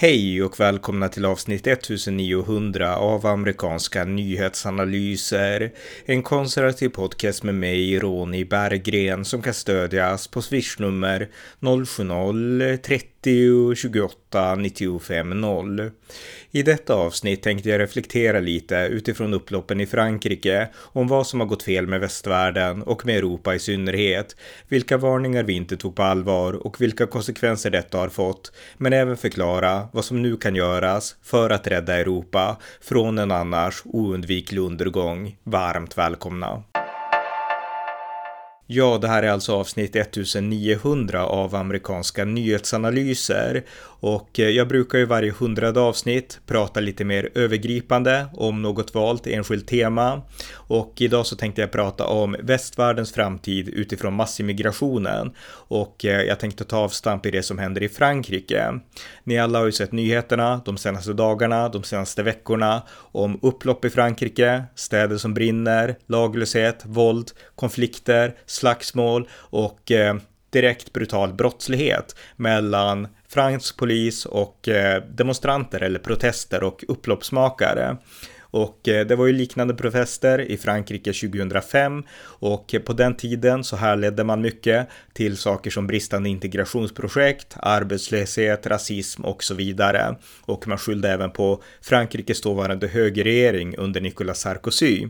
Hej och välkomna till avsnitt 1900 av amerikanska nyhetsanalyser. En konservativ podcast med mig, Ronny Berggren, som kan stödjas på swishnummer 90 28 95 0. I detta avsnitt tänkte jag reflektera lite utifrån upploppen i Frankrike om vad som har gått fel med västvärlden och med Europa i synnerhet, vilka varningar vi inte tog på allvar och vilka konsekvenser detta har fått, men även förklara vad som nu kan göras för att rädda Europa från en annars oundviklig undergång. Varmt välkomna! Ja, det här är alltså avsnitt 1900 av amerikanska nyhetsanalyser. Och eh, jag brukar ju varje hundrade avsnitt prata lite mer övergripande om något valt enskilt tema. Och idag så tänkte jag prata om västvärldens framtid utifrån massimmigrationen och eh, jag tänkte ta avstamp i det som händer i Frankrike. Ni alla har ju sett nyheterna de senaste dagarna, de senaste veckorna om upplopp i Frankrike, städer som brinner, laglöshet, våld, konflikter, slagsmål och eh, direkt brutal brottslighet mellan fransk polis och eh, demonstranter eller protester och upploppsmakare. Och eh, det var ju liknande protester i Frankrike 2005 och eh, på den tiden så härledde man mycket till saker som bristande integrationsprojekt, arbetslöshet, rasism och så vidare. Och man skyllde även på Frankrikes dåvarande högerregering under Nicolas Sarkozy.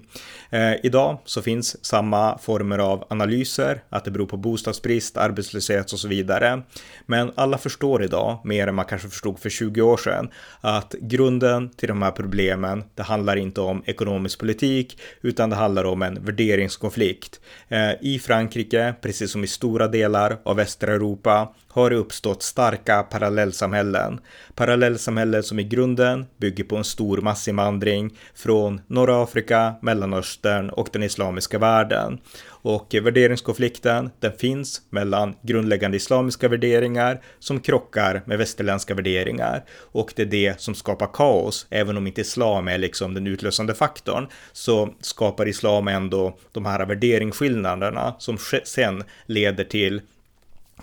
Eh, idag så finns samma former av analyser, att det beror på bostadsbrist, arbetslöshet och så vidare. Men alla förstår idag, mer än man kanske förstod för 20 år sedan, att grunden till de här problemen, det handlar inte om ekonomisk politik, utan det handlar om en värderingskonflikt. Eh, I Frankrike, precis som i stora delar av västra Europa, har det uppstått starka parallellsamhällen. Parallellsamhällen som i grunden bygger på en stor massinvandring från norra Afrika, Mellanöstern och den islamiska världen. Och värderingskonflikten, den finns mellan grundläggande islamiska värderingar som krockar med västerländska värderingar. Och det är det som skapar kaos, även om inte islam är liksom den utlösande faktorn, så skapar islam ändå de här värderingsskillnaderna som sen leder till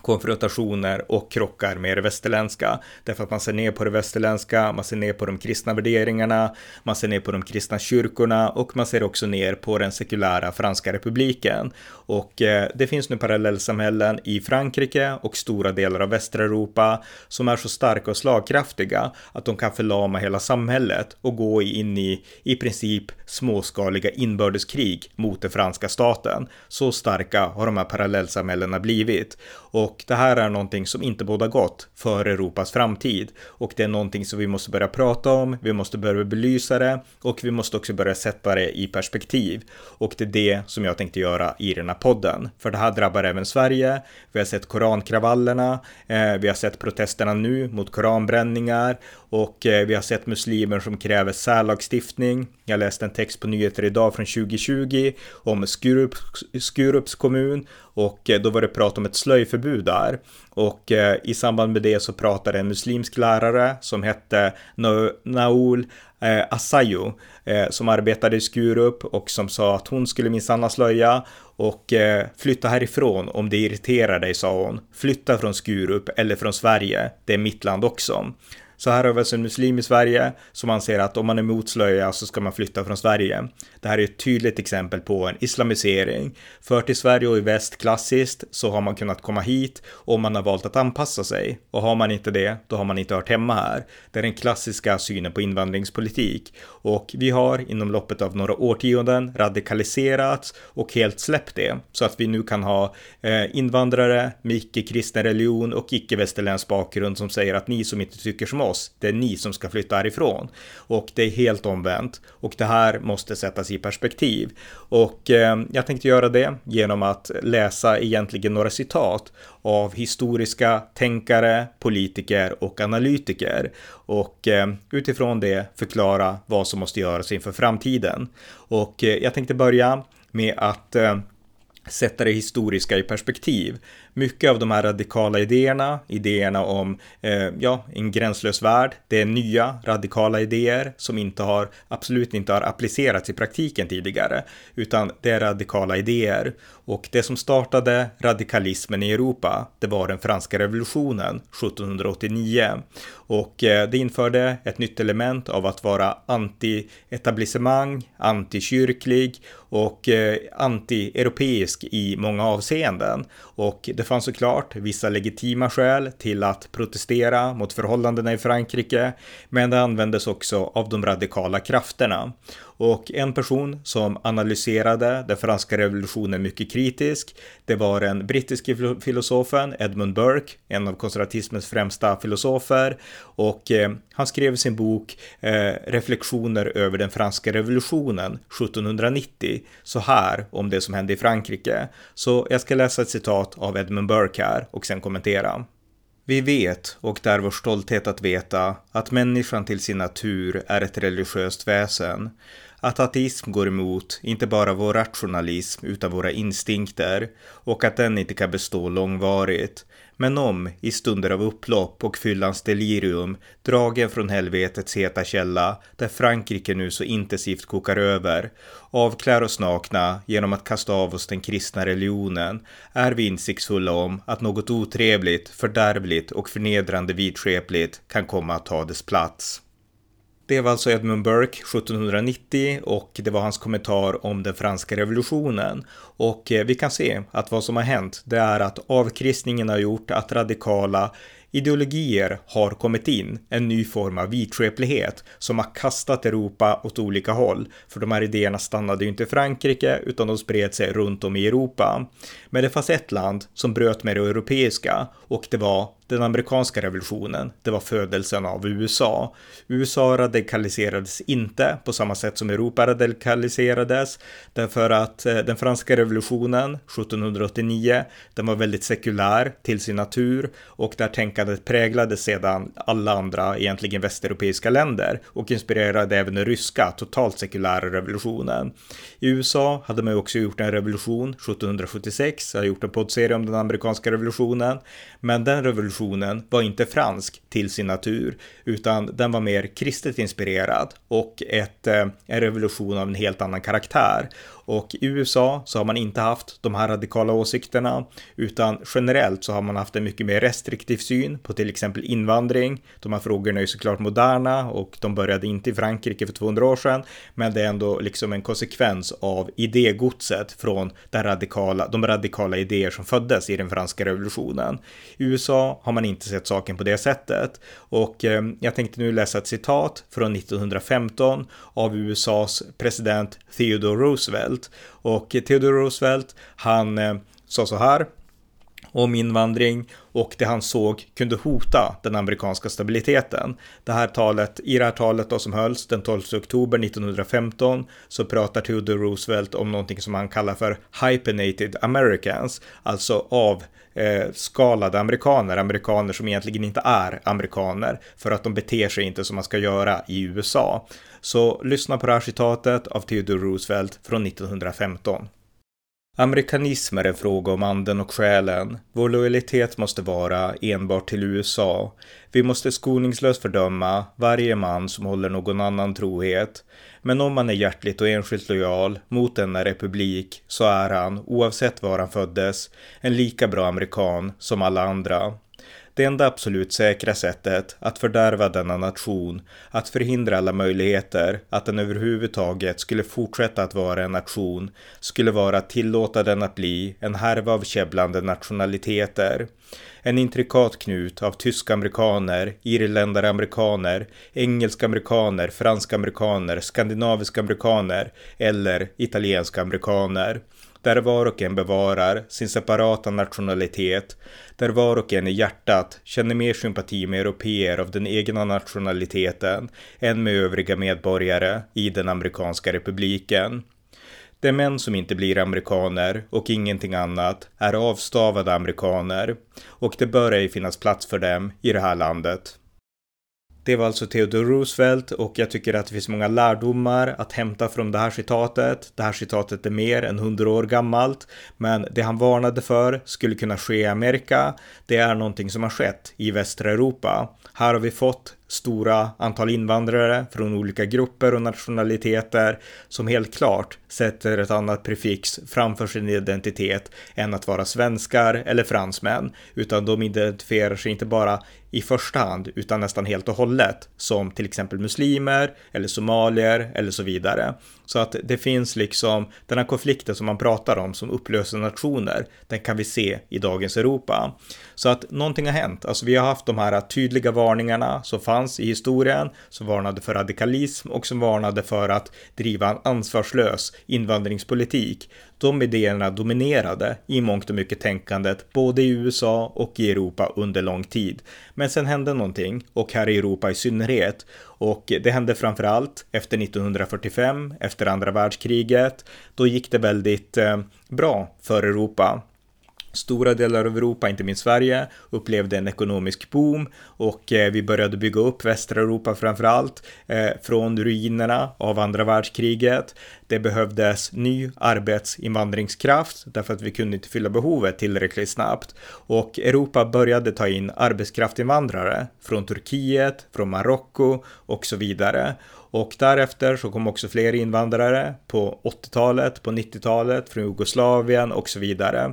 konfrontationer och krockar med det västerländska. Därför att man ser ner på det västerländska, man ser ner på de kristna värderingarna, man ser ner på de kristna kyrkorna och man ser också ner på den sekulära franska republiken. Och eh, det finns nu parallellsamhällen i Frankrike och stora delar av västra Europa som är så starka och slagkraftiga att de kan förlama hela samhället och gå in i i princip småskaliga inbördeskrig mot den franska staten. Så starka har de här parallellsamhällena blivit. Och det här är någonting som inte båda gott för Europas framtid. Och det är någonting som vi måste börja prata om, vi måste börja belysa det och vi måste också börja sätta det i perspektiv. Och det är det som jag tänkte göra i den här podden. För det här drabbar även Sverige. Vi har sett korankravallerna, eh, vi har sett protesterna nu mot koranbränningar och eh, vi har sett muslimer som kräver särlagstiftning. Jag läste en text på nyheter idag från 2020 om Skurups, Skurups kommun och eh, då var det prat om ett slöjförbud där. Och eh, i samband med det så pratade en muslimsk lärare som hette Naul eh, Asayo eh, som arbetade i Skurup och som sa att hon skulle minsann slöja och eh, flytta härifrån om det irriterar dig, sa hon. Flytta från Skurup eller från Sverige, det är mitt land också. Så här har vi alltså en muslim i Sverige som anser att om man är emot slöja så ska man flytta från Sverige. Det här är ett tydligt exempel på en islamisering. För till Sverige och i väst klassiskt så har man kunnat komma hit om man har valt att anpassa sig. Och har man inte det, då har man inte hört hemma här. Det är den klassiska synen på invandringspolitik. Och vi har inom loppet av några årtionden radikaliserats och helt släppt det. Så att vi nu kan ha eh, invandrare med icke-kristen religion och icke-västerländsk bakgrund som säger att ni som inte tycker som oss, det är ni som ska flytta härifrån. Och det är helt omvänt. Och det här måste sättas i perspektiv. Och eh, jag tänkte göra det genom att läsa egentligen några citat av historiska tänkare, politiker och analytiker och eh, utifrån det förklara vad som måste göras inför framtiden. Och eh, jag tänkte börja med att eh, sätta det historiska i perspektiv. Mycket av de här radikala idéerna, idéerna om eh, ja, en gränslös värld, det är nya radikala idéer som inte har, absolut inte har applicerats i praktiken tidigare, utan det är radikala idéer. Och det som startade radikalismen i Europa, det var den franska revolutionen 1789. Och eh, det införde ett nytt element av att vara anti-etablissemang, anti-kyrklig och eh, anti-europeisk i många avseenden. Och det fanns såklart vissa legitima skäl till att protestera mot förhållandena i Frankrike, men det användes också av de radikala krafterna. Och en person som analyserade den franska revolutionen mycket kritisk, det var den brittiske filosofen Edmund Burke, en av konservatismens främsta filosofer. Och eh, han skrev i sin bok eh, Reflektioner över den franska revolutionen 1790 så här om det som hände i Frankrike. Så jag ska läsa ett citat av Edmund Burke här och sen kommentera. Vi vet, och det är vår stolthet att veta, att människan till sin natur är ett religiöst väsen att ateism går emot inte bara vår rationalism utan våra instinkter och att den inte kan bestå långvarigt. Men om, i stunder av upplopp och fyllans delirium, dragen från helvetets heta källa, där Frankrike nu så intensivt kokar över, avklär oss nakna genom att kasta av oss den kristna religionen, är vi insiktsfulla om att något otrevligt, fördärvligt och förnedrande vidskepligt kan komma att ta dess plats. Det var alltså Edmund Burke 1790 och det var hans kommentar om den franska revolutionen. Och eh, vi kan se att vad som har hänt, det är att avkristningen har gjort att radikala Ideologier har kommit in, en ny form av vidskeplighet som har kastat Europa åt olika håll. För de här idéerna stannade ju inte i Frankrike utan de spred sig runt om i Europa. Men det fanns ett land som bröt med det europeiska och det var den amerikanska revolutionen, det var födelsen av USA. USA radikaliserades inte på samma sätt som Europa radikaliserades, därför att eh, den franska revolutionen 1789, den var väldigt sekulär till sin natur och där tänkandet präglade sedan alla andra, egentligen västeuropeiska länder och inspirerade även den ryska, totalt sekulära revolutionen. I USA hade man ju också gjort en revolution 1776, jag har gjort en poddserie om den amerikanska revolutionen, men den revolutionen var inte fransk till sin natur, utan den var mer kristet inspirerad och ett, eh, en revolution av en helt annan karaktär. Och i USA så har man inte haft de här radikala åsikterna, utan generellt så har man haft en mycket mer restriktiv syn på till exempel invandring. De här frågorna är ju såklart moderna och de började inte i Frankrike för 200 år sedan, men det är ändå liksom en konsekvens av idégodset från den radikala, de radikala idéer som föddes i den franska revolutionen. I USA har man inte sett saken på det sättet och eh, jag tänkte nu läsa ett citat från 1915 av USAs president Theodore Roosevelt Roosevelt. Och Theodore Roosevelt, han eh, sa så här om invandring och det han såg kunde hota den amerikanska stabiliteten. Det här talet, I det här talet då som hölls den 12 oktober 1915 så pratar Theodore Roosevelt om någonting som han kallar för hypenated Americans, alltså av eh, skalade amerikaner, amerikaner som egentligen inte är amerikaner för att de beter sig inte som man ska göra i USA. Så lyssna på det här citatet av Theodore Roosevelt från 1915. Amerikanism är en fråga om anden och själen. Vår lojalitet måste vara enbart till USA. Vi måste skoningslöst fördöma varje man som håller någon annan trohet. Men om man är hjärtligt och enskilt lojal mot denna republik så är han, oavsett var han föddes, en lika bra amerikan som alla andra. Det enda absolut säkra sättet att fördärva denna nation, att förhindra alla möjligheter att den överhuvudtaget skulle fortsätta att vara en nation, skulle vara att tillåta den att bli en härva av käbblande nationaliteter. En intrikat knut av tysk-amerikaner, irländare-amerikaner, engelsk-amerikaner, fransk-amerikaner, skandinavisk-amerikaner eller italiensk-amerikaner där var och en bevarar sin separata nationalitet, där var och en i hjärtat känner mer sympati med europeer av den egna nationaliteten än med övriga medborgare i den amerikanska republiken. De män som inte blir amerikaner och ingenting annat är avstavade amerikaner och det bör ej finnas plats för dem i det här landet. Det var alltså Theodore Roosevelt och jag tycker att det finns många lärdomar att hämta från det här citatet. Det här citatet är mer än 100 år gammalt, men det han varnade för skulle kunna ske i Amerika. Det är någonting som har skett i västra Europa. Här har vi fått stora antal invandrare från olika grupper och nationaliteter som helt klart sätter ett annat prefix framför sin identitet än att vara svenskar eller fransmän, utan de identifierar sig inte bara i första hand, utan nästan helt och hållet, som till exempel muslimer eller somalier eller så vidare. Så att det finns liksom den här konflikten som man pratar om som upplöser nationer, den kan vi se i dagens Europa. Så att någonting har hänt, alltså vi har haft de här tydliga varningarna som fanns i historien, som varnade för radikalism och som varnade för att driva en ansvarslös invandringspolitik. De idéerna dominerade i mångt och mycket tänkandet både i USA och i Europa under lång tid. Men sen hände någonting och här i Europa i synnerhet. Och det hände framförallt efter 1945, efter andra världskriget. Då gick det väldigt eh, bra för Europa. Stora delar av Europa, inte minst Sverige, upplevde en ekonomisk boom och eh, vi började bygga upp västra Europa framför allt eh, från ruinerna av andra världskriget. Det behövdes ny arbetsinvandringskraft därför att vi kunde inte fylla behovet tillräckligt snabbt och Europa började ta in arbetskraftinvandrare från Turkiet, från Marocko och så vidare. Och därefter så kom också fler invandrare på 80-talet, på 90-talet, från Jugoslavien och så vidare.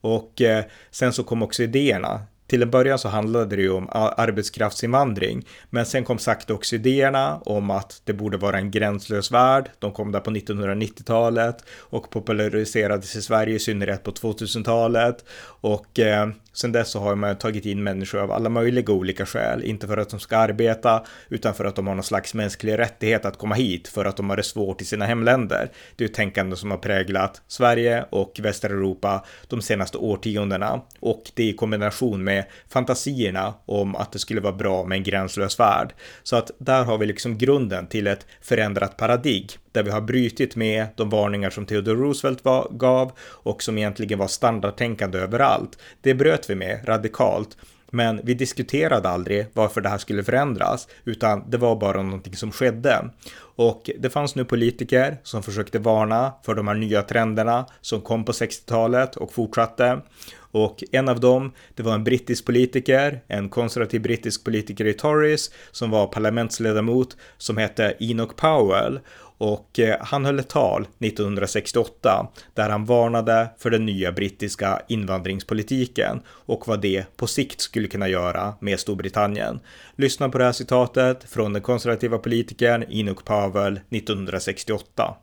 Och eh, sen så kom också idéerna. Till en början så handlade det ju om arbetskraftsinvandring, men sen kom sakta också idéerna om att det borde vara en gränslös värld. De kom där på 1990-talet och populariserades i Sverige i synnerhet på 2000-talet och eh, Sen dess så har man tagit in människor av alla möjliga olika skäl, inte för att de ska arbeta, utan för att de har någon slags mänsklig rättighet att komma hit, för att de har det svårt i sina hemländer. Det är ett tänkande som har präglat Sverige och västra Europa de senaste årtiondena, och det i kombination med fantasierna om att det skulle vara bra med en gränslös värld. Så att där har vi liksom grunden till ett förändrat paradigm där vi har brytit med de varningar som Theodore Roosevelt var, gav och som egentligen var standardtänkande överallt. Det bröt vi med radikalt. Men vi diskuterade aldrig varför det här skulle förändras, utan det var bara någonting som skedde. Och det fanns nu politiker som försökte varna för de här nya trenderna som kom på 60-talet och fortsatte. Och en av dem, det var en brittisk politiker, en konservativ brittisk politiker i Tories som var parlamentsledamot som hette Enoch Powell och eh, han höll ett tal 1968 där han varnade för den nya brittiska invandringspolitiken och vad det på sikt skulle kunna göra med Storbritannien. Lyssna på det här citatet från den konservativa politikern Inuk Pavel 1968.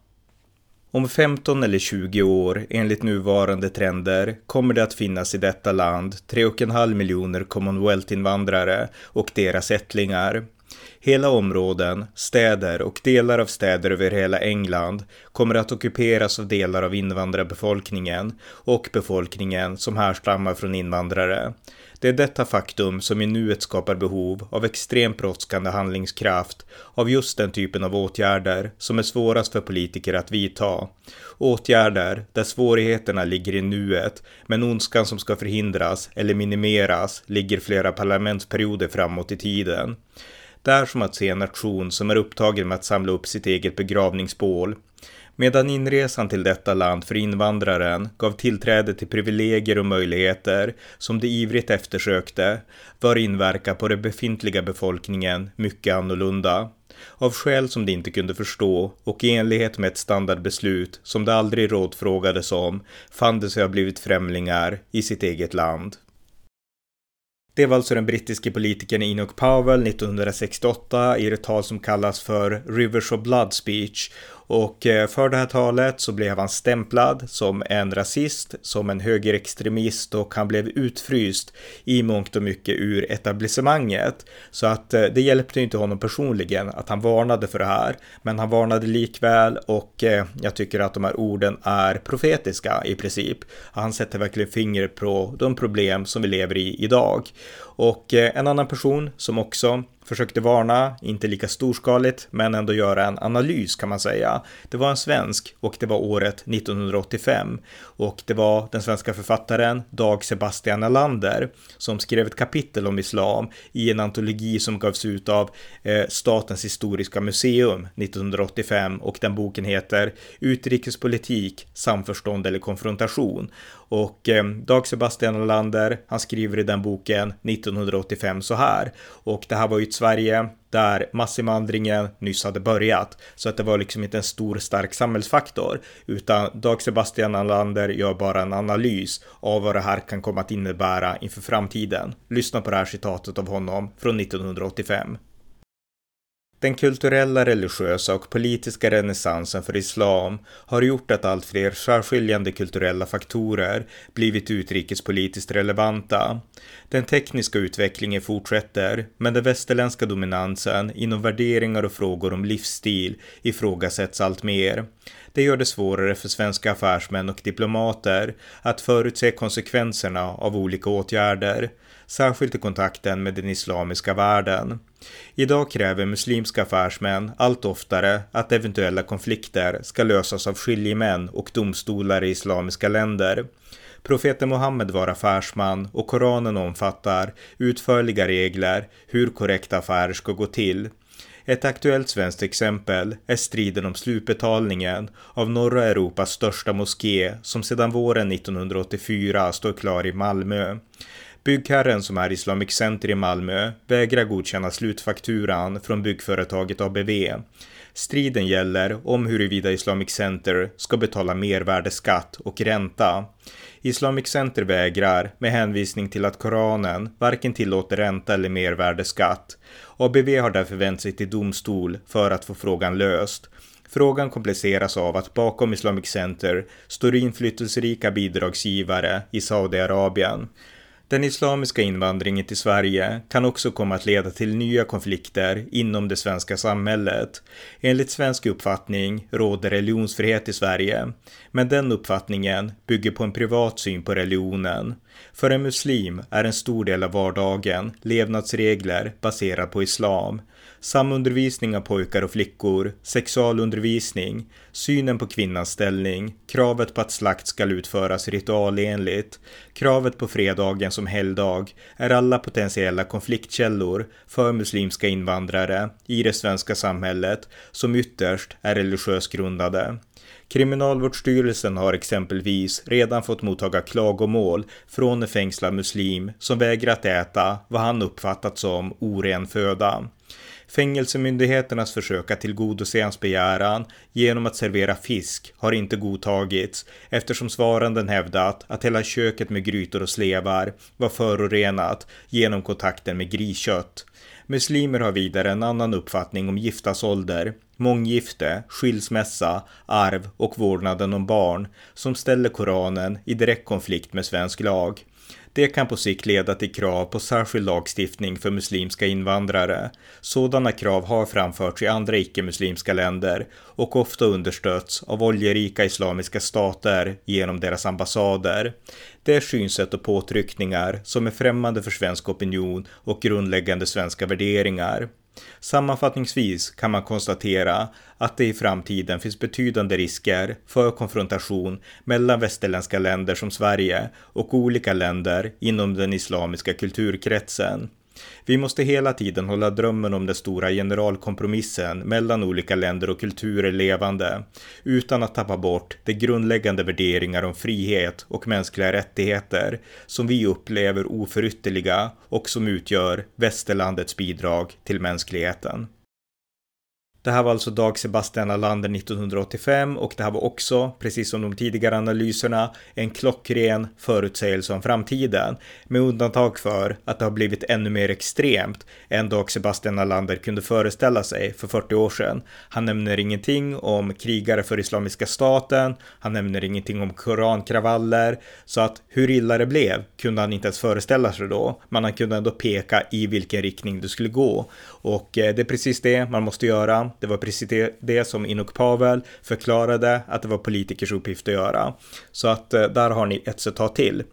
Om 15 eller 20 år, enligt nuvarande trender, kommer det att finnas i detta land 3,5 miljoner Commonwealth-invandrare och deras ättlingar. Hela områden, städer och delar av städer över hela England kommer att ockuperas av delar av invandrarbefolkningen och befolkningen som härstammar från invandrare. Det är detta faktum som i nuet skapar behov av extremt brådskande handlingskraft av just den typen av åtgärder som är svårast för politiker att vidta. Åtgärder där svårigheterna ligger i nuet, men ondskan som ska förhindras eller minimeras ligger flera parlamentsperioder framåt i tiden. Det är som att se en nation som är upptagen med att samla upp sitt eget begravningsbål. Medan inresan till detta land för invandraren gav tillträde till privilegier och möjligheter som de ivrigt eftersökte, var inverka på den befintliga befolkningen mycket annorlunda. Av skäl som de inte kunde förstå och i enlighet med ett standardbeslut som de aldrig rådfrågades om fann de sig ha blivit främlingar i sitt eget land. Det var alltså den brittiske politikern Enoch Powell 1968 i ett tal som kallas för Rivers of Blood Speech och eh, för det här talet så blev han stämplad som en rasist, som en högerextremist och han blev utfryst i mångt och mycket ur etablissemanget. Så att eh, det hjälpte inte honom personligen att han varnade för det här, men han varnade likväl och eh, jag tycker att de här orden är profetiska i princip. Han sätter verkligen fingret på de problem som vi lever i idag. Och en annan person som också försökte varna, inte lika storskaligt, men ändå göra en analys kan man säga. Det var en svensk och det var året 1985 och det var den svenska författaren Dag Sebastian Alander som skrev ett kapitel om islam i en antologi som gavs ut av eh, Statens historiska museum 1985 och den boken heter Utrikespolitik, samförstånd eller konfrontation. Och eh, Dag Sebastian Alander, han skriver i den boken 1985 så här. Och det här var ju ett Sverige där massinvandringen nyss hade börjat. Så att det var liksom inte en stor stark samhällsfaktor. Utan Dag Sebastian Alander gör bara en analys av vad det här kan komma att innebära inför framtiden. Lyssna på det här citatet av honom från 1985. Den kulturella, religiösa och politiska renässansen för islam har gjort att allt fler särskiljande kulturella faktorer blivit utrikespolitiskt relevanta. Den tekniska utvecklingen fortsätter, men den västerländska dominansen inom värderingar och frågor om livsstil ifrågasätts allt mer. Det gör det svårare för svenska affärsmän och diplomater att förutse konsekvenserna av olika åtgärder, särskilt i kontakten med den islamiska världen. Idag kräver muslimska affärsmän allt oftare att eventuella konflikter ska lösas av skiljemän och domstolar i islamiska länder. Profeten Muhammed var affärsman och Koranen omfattar utförliga regler hur korrekta affärer ska gå till. Ett aktuellt svenskt exempel är striden om slutbetalningen av norra Europas största moské som sedan våren 1984 står klar i Malmö. Byggherren som är Islamic Center i Malmö vägrar godkänna slutfakturan från byggföretaget ABV. Striden gäller om huruvida Islamic Center ska betala mervärdesskatt och ränta. Islamic Center vägrar med hänvisning till att Koranen varken tillåter ränta eller mervärdesskatt. ABV har därför vänt sig till domstol för att få frågan löst. Frågan kompliceras av att bakom Islamic Center står inflytelserika bidragsgivare i Saudiarabien. Den islamiska invandringen till Sverige kan också komma att leda till nya konflikter inom det svenska samhället. Enligt svensk uppfattning råder religionsfrihet i Sverige, men den uppfattningen bygger på en privat syn på religionen. För en muslim är en stor del av vardagen levnadsregler baserad på islam. Samundervisning av pojkar och flickor, sexualundervisning, synen på kvinnans ställning, kravet på att slakt ska utföras ritualenligt, kravet på fredagen som helgdag är alla potentiella konfliktkällor för muslimska invandrare i det svenska samhället som ytterst är religiöst grundade. Kriminalvårdsstyrelsen har exempelvis redan fått mottaga klagomål från en fängslad muslim som vägrat äta vad han uppfattat som oren föda. Fängelsemyndigheternas försök att tillgodose hans begäran genom att servera fisk har inte godtagits eftersom svaranden hävdat att hela köket med grytor och slevar var förorenat genom kontakten med griskött. Muslimer har vidare en annan uppfattning om giftas ålder, månggifte, skilsmässa, arv och vårdnaden om barn som ställer Koranen i direkt konflikt med svensk lag. Det kan på sikt leda till krav på särskild lagstiftning för muslimska invandrare. Sådana krav har framförts i andra icke-muslimska länder och ofta understötts av oljerika islamiska stater genom deras ambassader. Det är synsätt och påtryckningar som är främmande för svensk opinion och grundläggande svenska värderingar. Sammanfattningsvis kan man konstatera att det i framtiden finns betydande risker för konfrontation mellan västerländska länder som Sverige och olika länder inom den islamiska kulturkretsen. Vi måste hela tiden hålla drömmen om den stora generalkompromissen mellan olika länder och kulturer levande, utan att tappa bort de grundläggande värderingar om frihet och mänskliga rättigheter som vi upplever oförytterliga och som utgör västerlandets bidrag till mänskligheten. Det här var alltså Dag Sebastian Alander 1985 och det här var också, precis som de tidigare analyserna, en klockren förutsägelse om framtiden. Med undantag för att det har blivit ännu mer extremt än Dag Sebastian Alander kunde föreställa sig för 40 år sedan. Han nämner ingenting om krigare för Islamiska staten, han nämner ingenting om korankravaller, så att hur illa det blev kunde han inte ens föreställa sig då, men han kunde ändå peka i vilken riktning det skulle gå. Och eh, det är precis det man måste göra. Det var precis det, det som Inok Pavel förklarade att det var politikers uppgift att göra. Så att eh, där har ni ett citat till.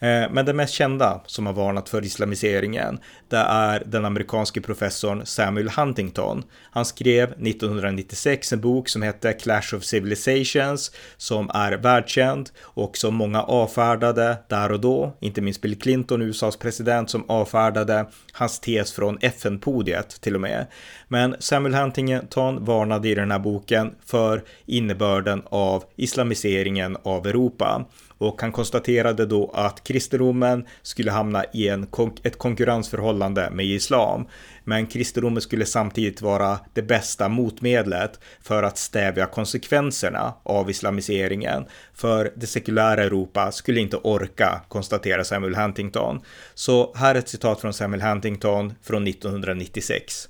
Eh, men den mest kända som har varnat för islamiseringen, det är den amerikanske professorn Samuel Huntington. Han skrev 1996 en bok som hette Clash of Civilizations, som är världskänd och som många avfärdade där och då, inte minst Bill Clinton, USAs president, som avfärdade hans tes från FN-podiet till och med. Men Samuel Huntington varnade i den här boken för innebörden av islamiseringen av Europa och han konstaterade då att kristendomen skulle hamna i en kon ett konkurrensförhållande med islam. Men kristendomen skulle samtidigt vara det bästa motmedlet för att stävja konsekvenserna av islamiseringen. För det sekulära Europa skulle inte orka, konstaterar Samuel Huntington. Så här är ett citat från Samuel Huntington från 1996.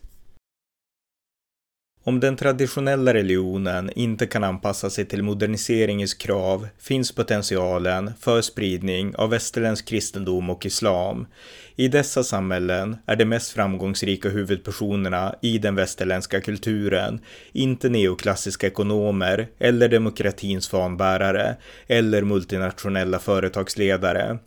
Om den traditionella religionen inte kan anpassa sig till moderniseringens krav finns potentialen för spridning av västerländsk kristendom och islam. I dessa samhällen är de mest framgångsrika huvudpersonerna i den västerländska kulturen inte neoklassiska ekonomer eller demokratins fanbärare eller multinationella företagsledare.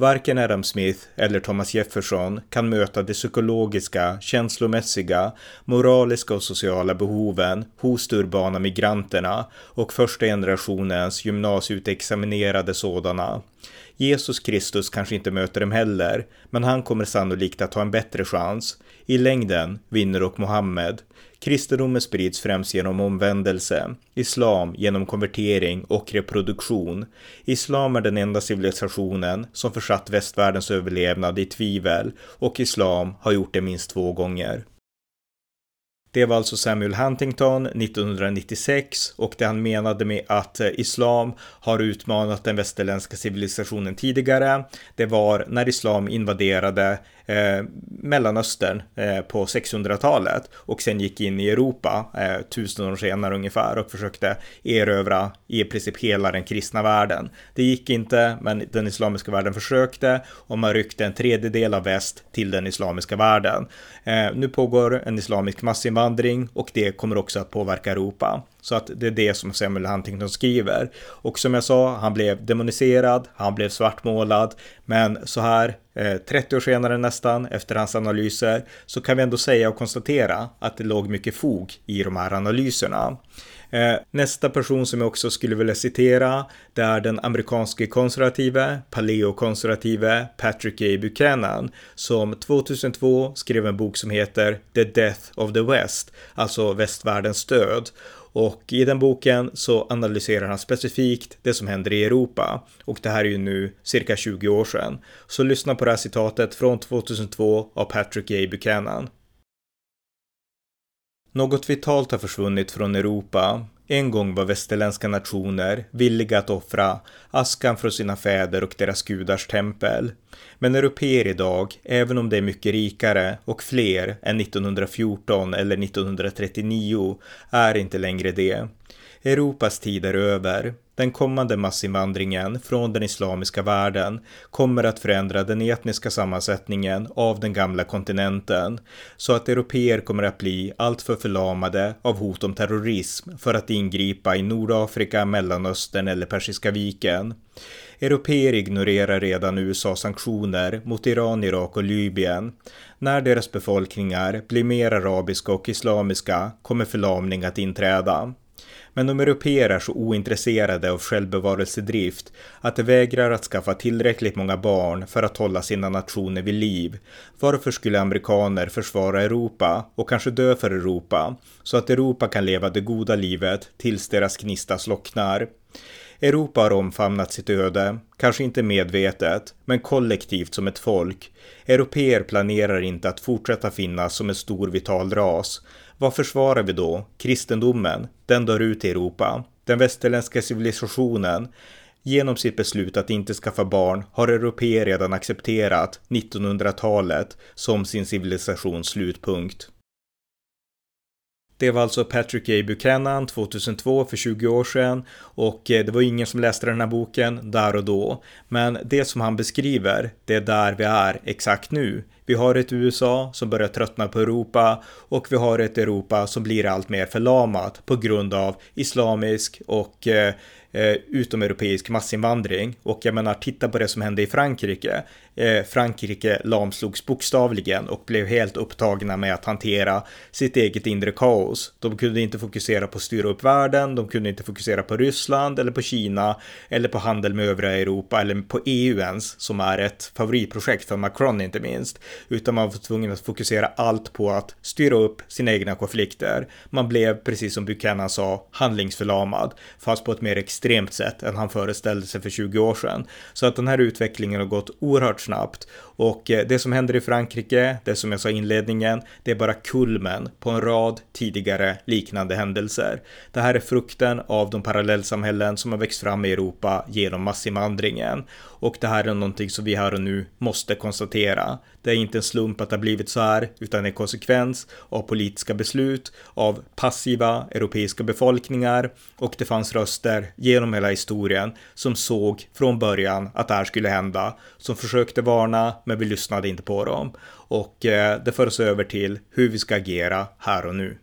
Varken Adam Smith eller Thomas Jefferson kan möta de psykologiska, känslomässiga, moraliska och sociala behoven hos de urbana migranterna och första generationens gymnasieutexaminerade sådana. Jesus Kristus kanske inte möter dem heller, men han kommer sannolikt att ha en bättre chans. I längden vinner dock Mohammed. Kristendomen sprids främst genom omvändelse, islam genom konvertering och reproduktion. Islam är den enda civilisationen som försatt västvärldens överlevnad i tvivel och islam har gjort det minst två gånger. Det var alltså Samuel Huntington 1996 och det han menade med att eh, islam har utmanat den västerländska civilisationen tidigare. Det var när islam invaderade eh, Mellanöstern eh, på 600-talet och sen gick in i Europa eh, tusen år senare ungefär och försökte erövra i princip hela den kristna världen. Det gick inte, men den islamiska världen försökte och man ryckte en tredjedel av väst till den islamiska världen. Eh, nu pågår en islamisk massinvandring och det kommer också att påverka Europa. Så att det är det som Samuel Huntington skriver. Och som jag sa, han blev demoniserad, han blev svartmålad, men så här eh, 30 år senare nästan, efter hans analyser, så kan vi ändå säga och konstatera att det låg mycket fog i de här analyserna. Eh, nästa person som jag också skulle vilja citera, det är den amerikanske konservative, paleokonservative Patrick A. Buchanan, som 2002 skrev en bok som heter The Death of the West, alltså västvärldens död. Och i den boken så analyserar han specifikt det som händer i Europa. Och det här är ju nu cirka 20 år sedan. Så lyssna på det här citatet från 2002 av Patrick J. Buchanan. Något vitalt har försvunnit från Europa. En gång var västerländska nationer villiga att offra askan från sina fäder och deras gudars tempel. Men europeer idag, även om de är mycket rikare och fler än 1914 eller 1939, är inte längre det. Europas tid är över. Den kommande massinvandringen från den islamiska världen kommer att förändra den etniska sammansättningen av den gamla kontinenten så att europeer kommer att bli alltför förlamade av hot om terrorism för att ingripa i Nordafrika, Mellanöstern eller Persiska viken. Europeer ignorerar redan USAs sanktioner mot Iran, Irak och Libyen. När deras befolkningar blir mer arabiska och islamiska kommer förlamning att inträda. Men de europeer är så ointresserade av självbevarelsedrift att de vägrar att skaffa tillräckligt många barn för att hålla sina nationer vid liv. Varför skulle amerikaner försvara Europa och kanske dö för Europa så att Europa kan leva det goda livet tills deras gnista slocknar? Europa har omfamnat sitt öde, kanske inte medvetet, men kollektivt som ett folk. Europeer planerar inte att fortsätta finnas som en stor vital ras. Vad försvarar vi då? Kristendomen? Den dör ut i Europa. Den västerländska civilisationen? Genom sitt beslut att inte skaffa barn har europeer redan accepterat 1900-talet som sin civilisations slutpunkt. Det var alltså Patrick A. Buchanan 2002 för 20 år sedan och eh, det var ingen som läste den här boken där och då. Men det som han beskriver, det är där vi är exakt nu. Vi har ett USA som börjar tröttna på Europa och vi har ett Europa som blir allt mer förlamat på grund av islamisk och eh, eh utomeuropeisk massinvandring. Och jag menar, titta på det som hände i Frankrike. Eh, Frankrike lamslogs bokstavligen och blev helt upptagna med att hantera sitt eget inre kaos. De kunde inte fokusera på att styra upp världen, de kunde inte fokusera på Ryssland eller på Kina eller på handel med övriga Europa eller på EU ens, som är ett favoritprojekt för Macron inte minst, utan man var tvungen att fokusera allt på att styra upp sina egna konflikter. Man blev, precis som Buchanan sa, handlingsförlamad, fast på ett mer extremt sätt än han föreställde sig för 20 år sedan. Så att den här utvecklingen har gått oerhört snabbt och eh, det som händer i Frankrike, det som jag sa i inledningen, det är bara kulmen på en rad tidigare liknande händelser. Det här är frukten av de parallellsamhällen som har växt fram i Europa genom massinvandringen och det här är någonting som vi här och nu måste konstatera. Det är inte en slump att det har blivit så här, utan en konsekvens av politiska beslut, av passiva europeiska befolkningar och det fanns röster genom hela historien som såg från början att det här skulle hända, som försökte varna, men vi lyssnade inte på dem. Och eh, det för oss över till hur vi ska agera här och nu.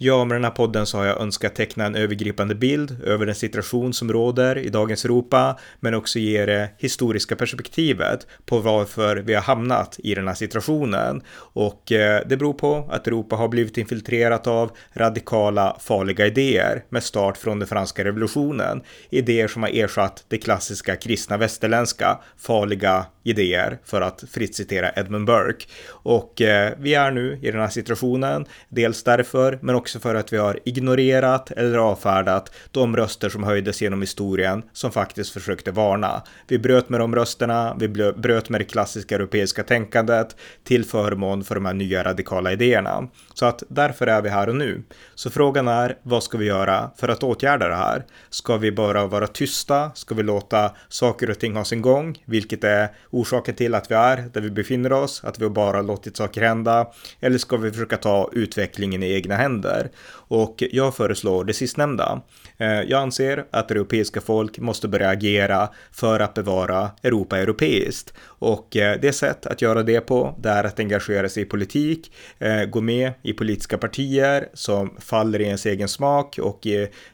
Ja, med den här podden så har jag önskat teckna en övergripande bild över den situation som råder i dagens Europa, men också ge det historiska perspektivet på varför vi har hamnat i den här situationen. Och eh, det beror på att Europa har blivit infiltrerat av radikala, farliga idéer med start från den franska revolutionen. Idéer som har ersatt det klassiska kristna västerländska, farliga idéer, för att fritt citera Edmund Burke. Och eh, vi är nu i den här situationen, dels därför, men också också för att vi har ignorerat eller avfärdat de röster som höjdes genom historien som faktiskt försökte varna. Vi bröt med de rösterna, vi bröt med det klassiska europeiska tänkandet till förmån för de här nya radikala idéerna. Så att därför är vi här och nu. Så frågan är, vad ska vi göra för att åtgärda det här? Ska vi bara vara tysta? Ska vi låta saker och ting ha sin gång? Vilket är orsaken till att vi är där vi befinner oss, att vi bara låtit saker hända? Eller ska vi försöka ta utvecklingen i egna händer? Och jag föreslår det sistnämnda. Eh, jag anser att europeiska folk måste börja agera för att bevara Europa europeiskt. Och eh, det sätt att göra det på, det är att engagera sig i politik, eh, gå med i politiska partier som faller i ens egen smak och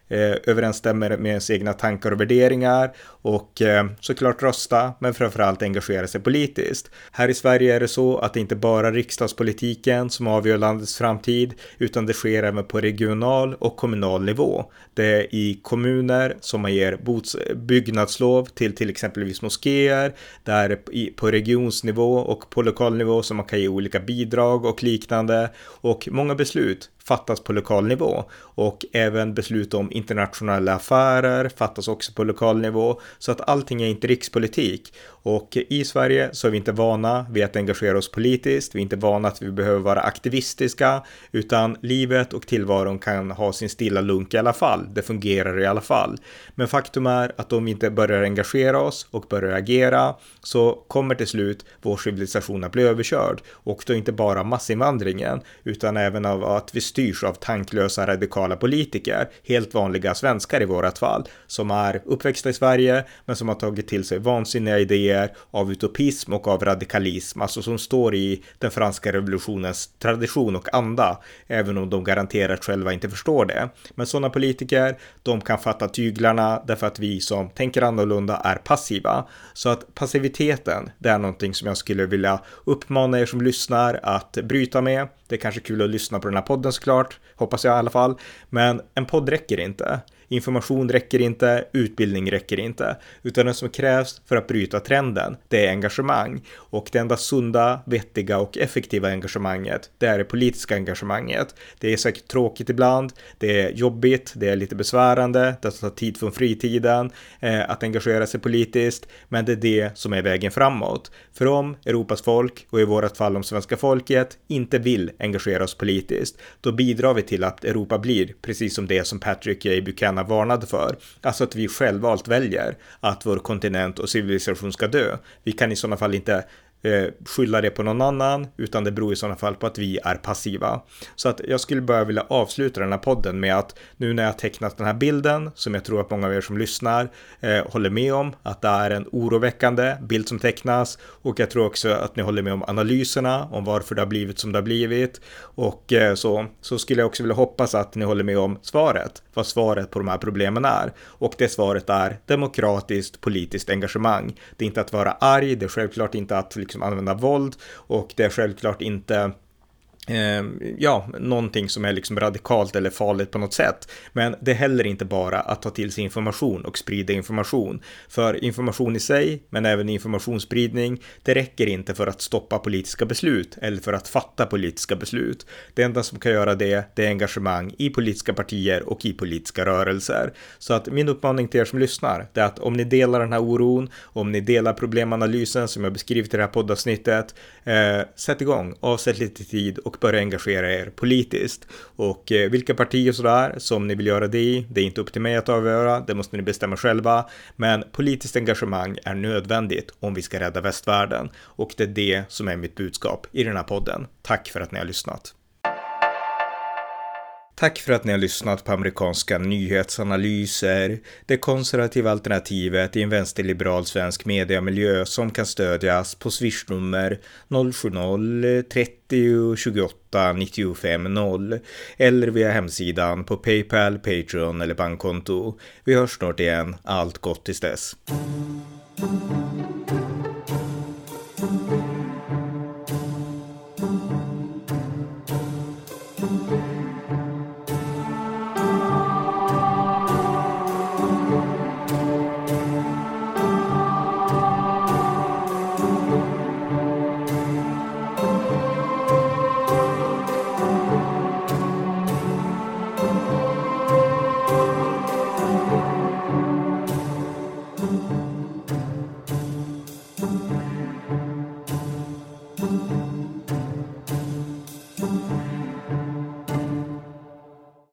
Eh, överensstämmer med ens egna tankar och värderingar och eh, såklart rösta, men framförallt engagera sig politiskt. Här i Sverige är det så att det inte bara är riksdagspolitiken som avgör landets framtid, utan det sker även på regional och kommunal nivå. Det är i kommuner som man ger byggnadslov till till exempelvis moskéer, där på regionsnivå och på lokal nivå som man kan ge olika bidrag och liknande och många beslut fattas på lokal nivå och även beslut om internationella affärer fattas också på lokal nivå så att allting är inte rikspolitik och i Sverige så är vi inte vana vid att engagera oss politiskt. Vi är inte vana att vi behöver vara aktivistiska utan livet och tillvaron kan ha sin stilla lunk i alla fall. Det fungerar i alla fall. Men faktum är att om vi inte börjar engagera oss och börjar agera så kommer till slut vår civilisation att bli överkörd och då inte bara massinvandringen utan även av att vi styrs av tanklösa radikala politiker, helt vanliga svenskar i vårat fall, som är uppväxta i Sverige men som har tagit till sig vansinniga idéer av utopism och av radikalism, alltså som står i den franska revolutionens tradition och anda, även om de garanterat själva inte förstår det. Men sådana politiker, de kan fatta tyglarna därför att vi som tänker annorlunda är passiva. Så att passiviteten, det är någonting som jag skulle vilja uppmana er som lyssnar att bryta med. Det är kanske kul att lyssna på den här podden såklart, hoppas jag i alla fall. Men en podd räcker inte. Information räcker inte, utbildning räcker inte, utan det som krävs för att bryta trenden, det är engagemang. Och det enda sunda, vettiga och effektiva engagemanget, det är det politiska engagemanget. Det är säkert tråkigt ibland, det är jobbigt, det är lite besvärande, det tar tid från fritiden eh, att engagera sig politiskt, men det är det som är vägen framåt. För om Europas folk, och i vårat fall om svenska folket, inte vill engagera oss politiskt, då bidrar vi till att Europa blir precis som det som Patrick J. Buchanan varnade för. Alltså att vi självvalt väljer att vår kontinent och civilisation ska dö. Vi kan i sådana fall inte eh, skylla det på någon annan, utan det beror i sådana fall på att vi är passiva. Så att jag skulle bara vilja avsluta den här podden med att nu när jag tecknat den här bilden, som jag tror att många av er som lyssnar eh, håller med om, att det är en oroväckande bild som tecknas och jag tror också att ni håller med om analyserna om varför det har blivit som det har blivit och eh, så, så skulle jag också vilja hoppas att ni håller med om svaret, vad svaret på de här problemen är. Och det svaret är demokratiskt politiskt engagemang. Det är inte att vara arg, det är självklart inte att liksom Liksom använda våld och det är självklart inte Ehm, ja, någonting som är liksom radikalt eller farligt på något sätt. Men det är heller inte bara att ta till sig information och sprida information. För information i sig, men även informationsspridning, det räcker inte för att stoppa politiska beslut eller för att fatta politiska beslut. Det enda som kan göra det, det är engagemang i politiska partier och i politiska rörelser. Så att min uppmaning till er som lyssnar, det är att om ni delar den här oron, om ni delar problemanalysen som jag beskrivit i det här poddavsnittet, eh, sätt igång, avsätt lite tid och och börja engagera er politiskt. Och eh, vilka partier sådär som ni vill göra det i, det är inte upp till mig att avgöra, det måste ni bestämma själva. Men politiskt engagemang är nödvändigt om vi ska rädda västvärlden. Och det är det som är mitt budskap i den här podden. Tack för att ni har lyssnat. Tack för att ni har lyssnat på amerikanska nyhetsanalyser, det konservativa alternativet i en vänsterliberal svensk mediamiljö som kan stödjas på swishnummer 070-30 28 95 0 eller via hemsidan på Paypal, Patreon eller bankkonto. Vi hörs snart igen. Allt gott tills dess.